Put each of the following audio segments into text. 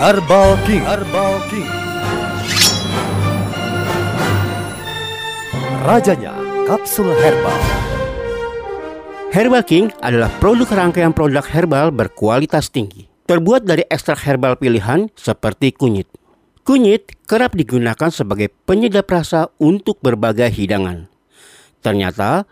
Herbal King. Herbal King. Rajanya kapsul herbal. Herbal King adalah produk rangkaian produk herbal berkualitas tinggi. Terbuat dari ekstrak herbal pilihan seperti kunyit. Kunyit kerap digunakan sebagai penyedap rasa untuk berbagai hidangan. Ternyata,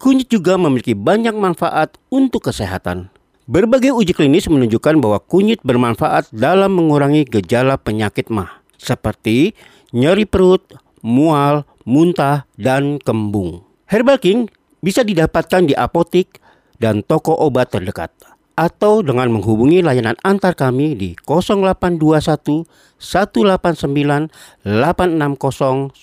kunyit juga memiliki banyak manfaat untuk kesehatan. Berbagai uji klinis menunjukkan bahwa kunyit bermanfaat dalam mengurangi gejala penyakit mah, seperti nyeri perut, mual, muntah, dan kembung. Herbal King bisa didapatkan di apotik dan toko obat terdekat atau dengan menghubungi layanan antar kami di 0821 189 86090.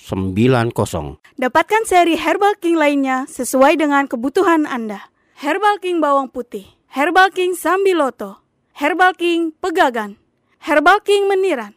Dapatkan seri Herbal King lainnya sesuai dengan kebutuhan Anda. Herbal King bawang putih Herbal King Sambiloto, Herbal King Pegagan, Herbal King Meniran,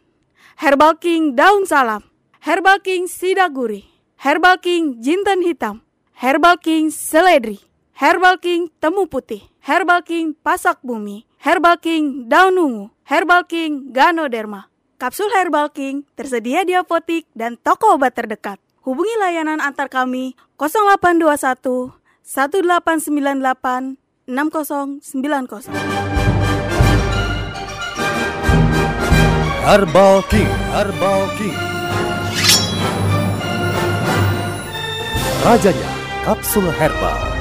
Herbal King Daun Salam, Herbal King Sidaguri, Herbal King Jinten Hitam, Herbal King Seledri, Herbal King Temu Putih, Herbal King Pasak Bumi, Herbal King Daun Ungu, Herbal King Ganoderma. Kapsul Herbal King tersedia di apotik dan toko obat terdekat. Hubungi layanan antar kami 0821 1898 6090. Herbal King. Herbal King. Rajanya kapsul herbal.